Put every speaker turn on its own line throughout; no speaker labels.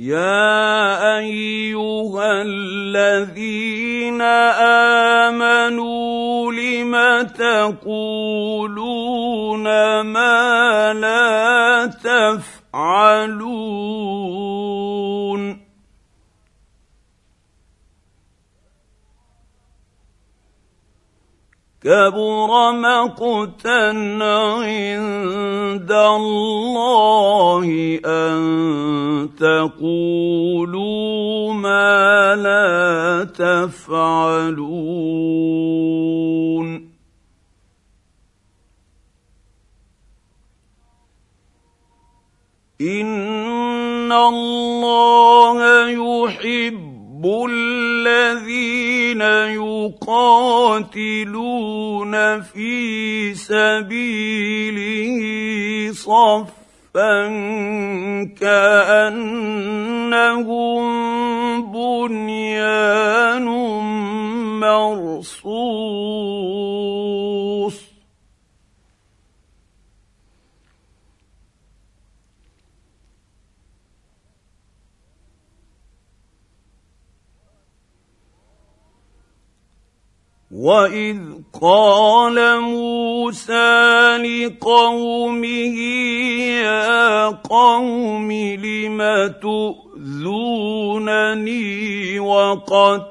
يا أيها الذين آمنوا لم تقولون ما لا تفعلون كبر مقتا عند الله أن تقولوا ما لا تفعلون. إن الله يحب الذين يقاتلون في سبيله صفا كانهم واذ قال موسى لقومه يا قوم لم تؤذونني وقد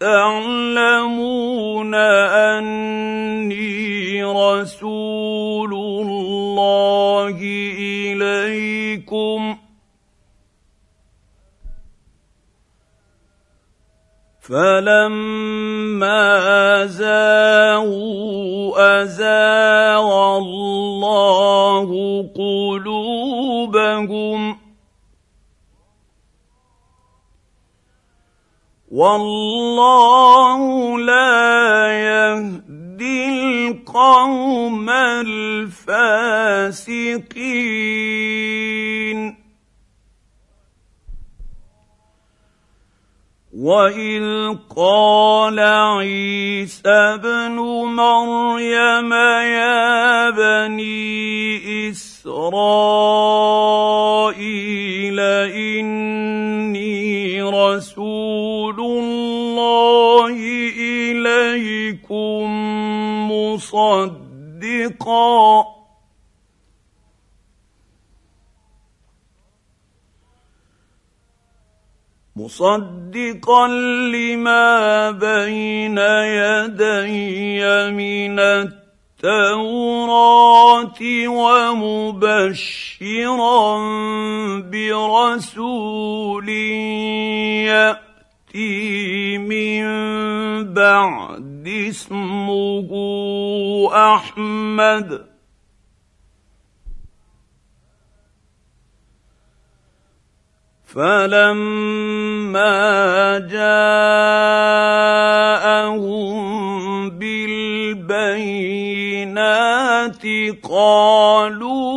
تعلمون اني رسول الله اليكم فلما زاغوا ازاغ الله قلوبهم والله لا يهدي القوم الفاسقين واذ قال عيسى ابن مريم يا بني اسرائيل اني رسول الله اليكم مصدقا مصدقا لما بين يدي من التوراة ومبشرا برسول يأتي من بعد اسمه أحمد. فلما جاءهم بالبينات قالوا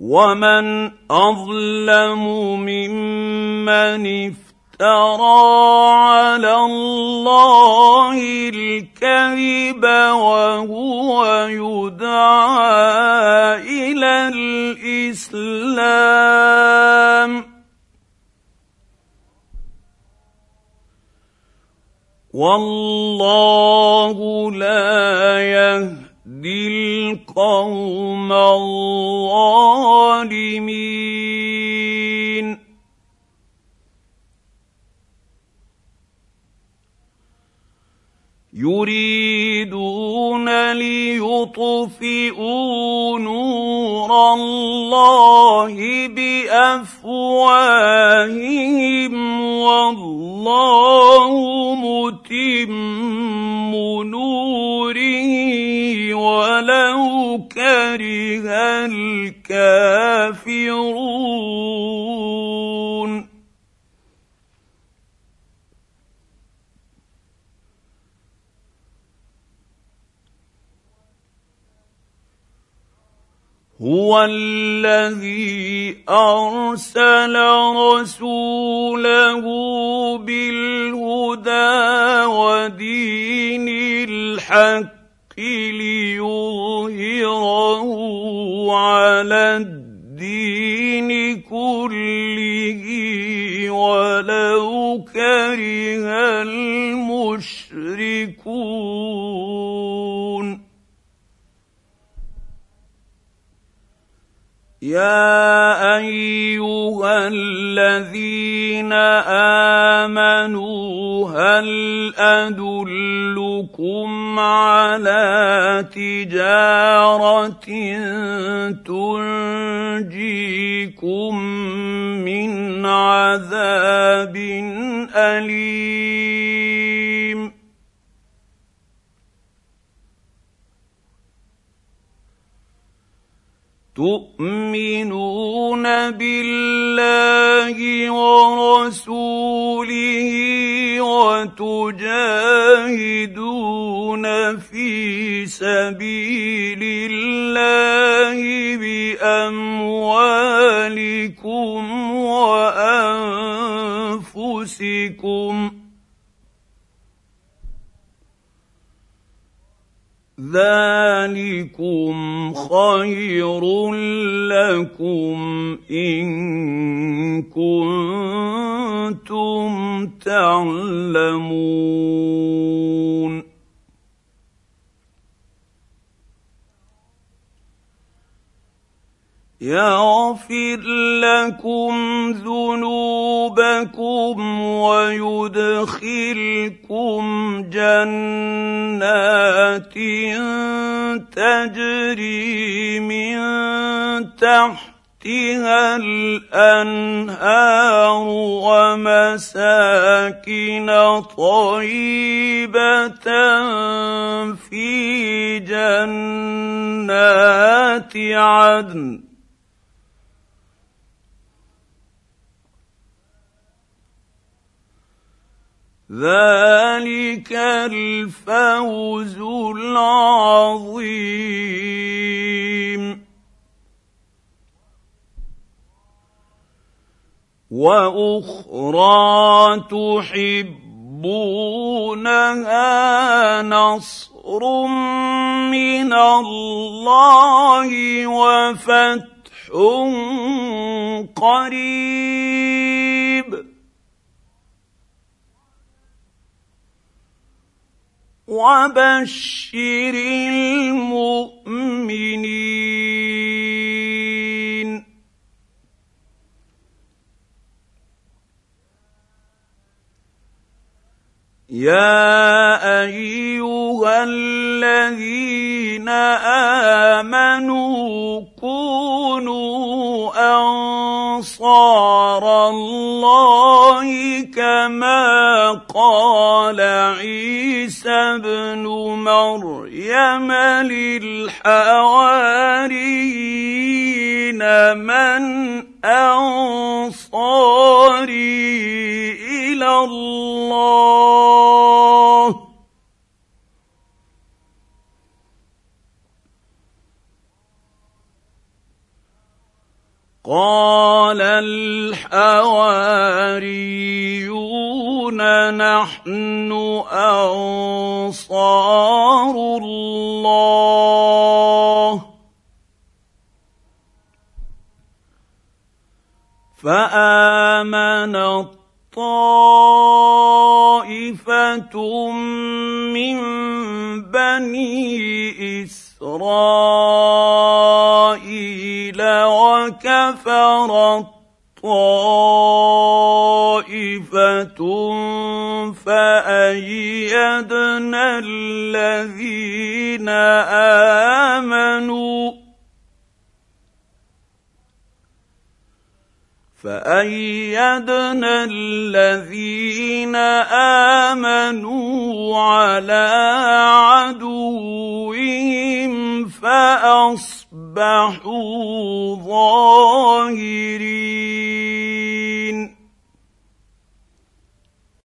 ومن اظلم ممن افترى على الله الكذب وهو يدعى إلى الاسلام والله لا يهدي يهدي القوم الظالمين. يريدون ليطفئوا نور الله بأفواههم والله متم نوره. كره الكافرون هو الذي أرسل رسوله بالهدى ودين الحق ليظهره على الدين كله ولو كره المشركون. يا ايها الذين امنوا هل ادلكم على تجاره تنجيكم من عذاب اليم تؤمنون بالله ورسوله وتجاهدون في سبيل الله بأموالكم وأنفسكم ذلكم خير لكم ان كنتم تعلمون يغفر لكم ذنوبكم ويدخلكم جنات تجري من تحتها الأنهار ومساكن طيبة في جنات عدن. ذلك الفوز العظيم. وأخرى تحبونها نصر من الله وفتح قريب. وبشر المؤمنين. يا ايها الذين امنوا كونوا انصار الله كما قال عيسى ابن مريم للحواريين من أنصاري إلى الله أنصار الله. فآمن طائفه من بني إسرائيل وكفرت طائفه فايدنا الذين امنوا فايدنا الذين امنوا على عدوهم فاصبحوا ظاهرين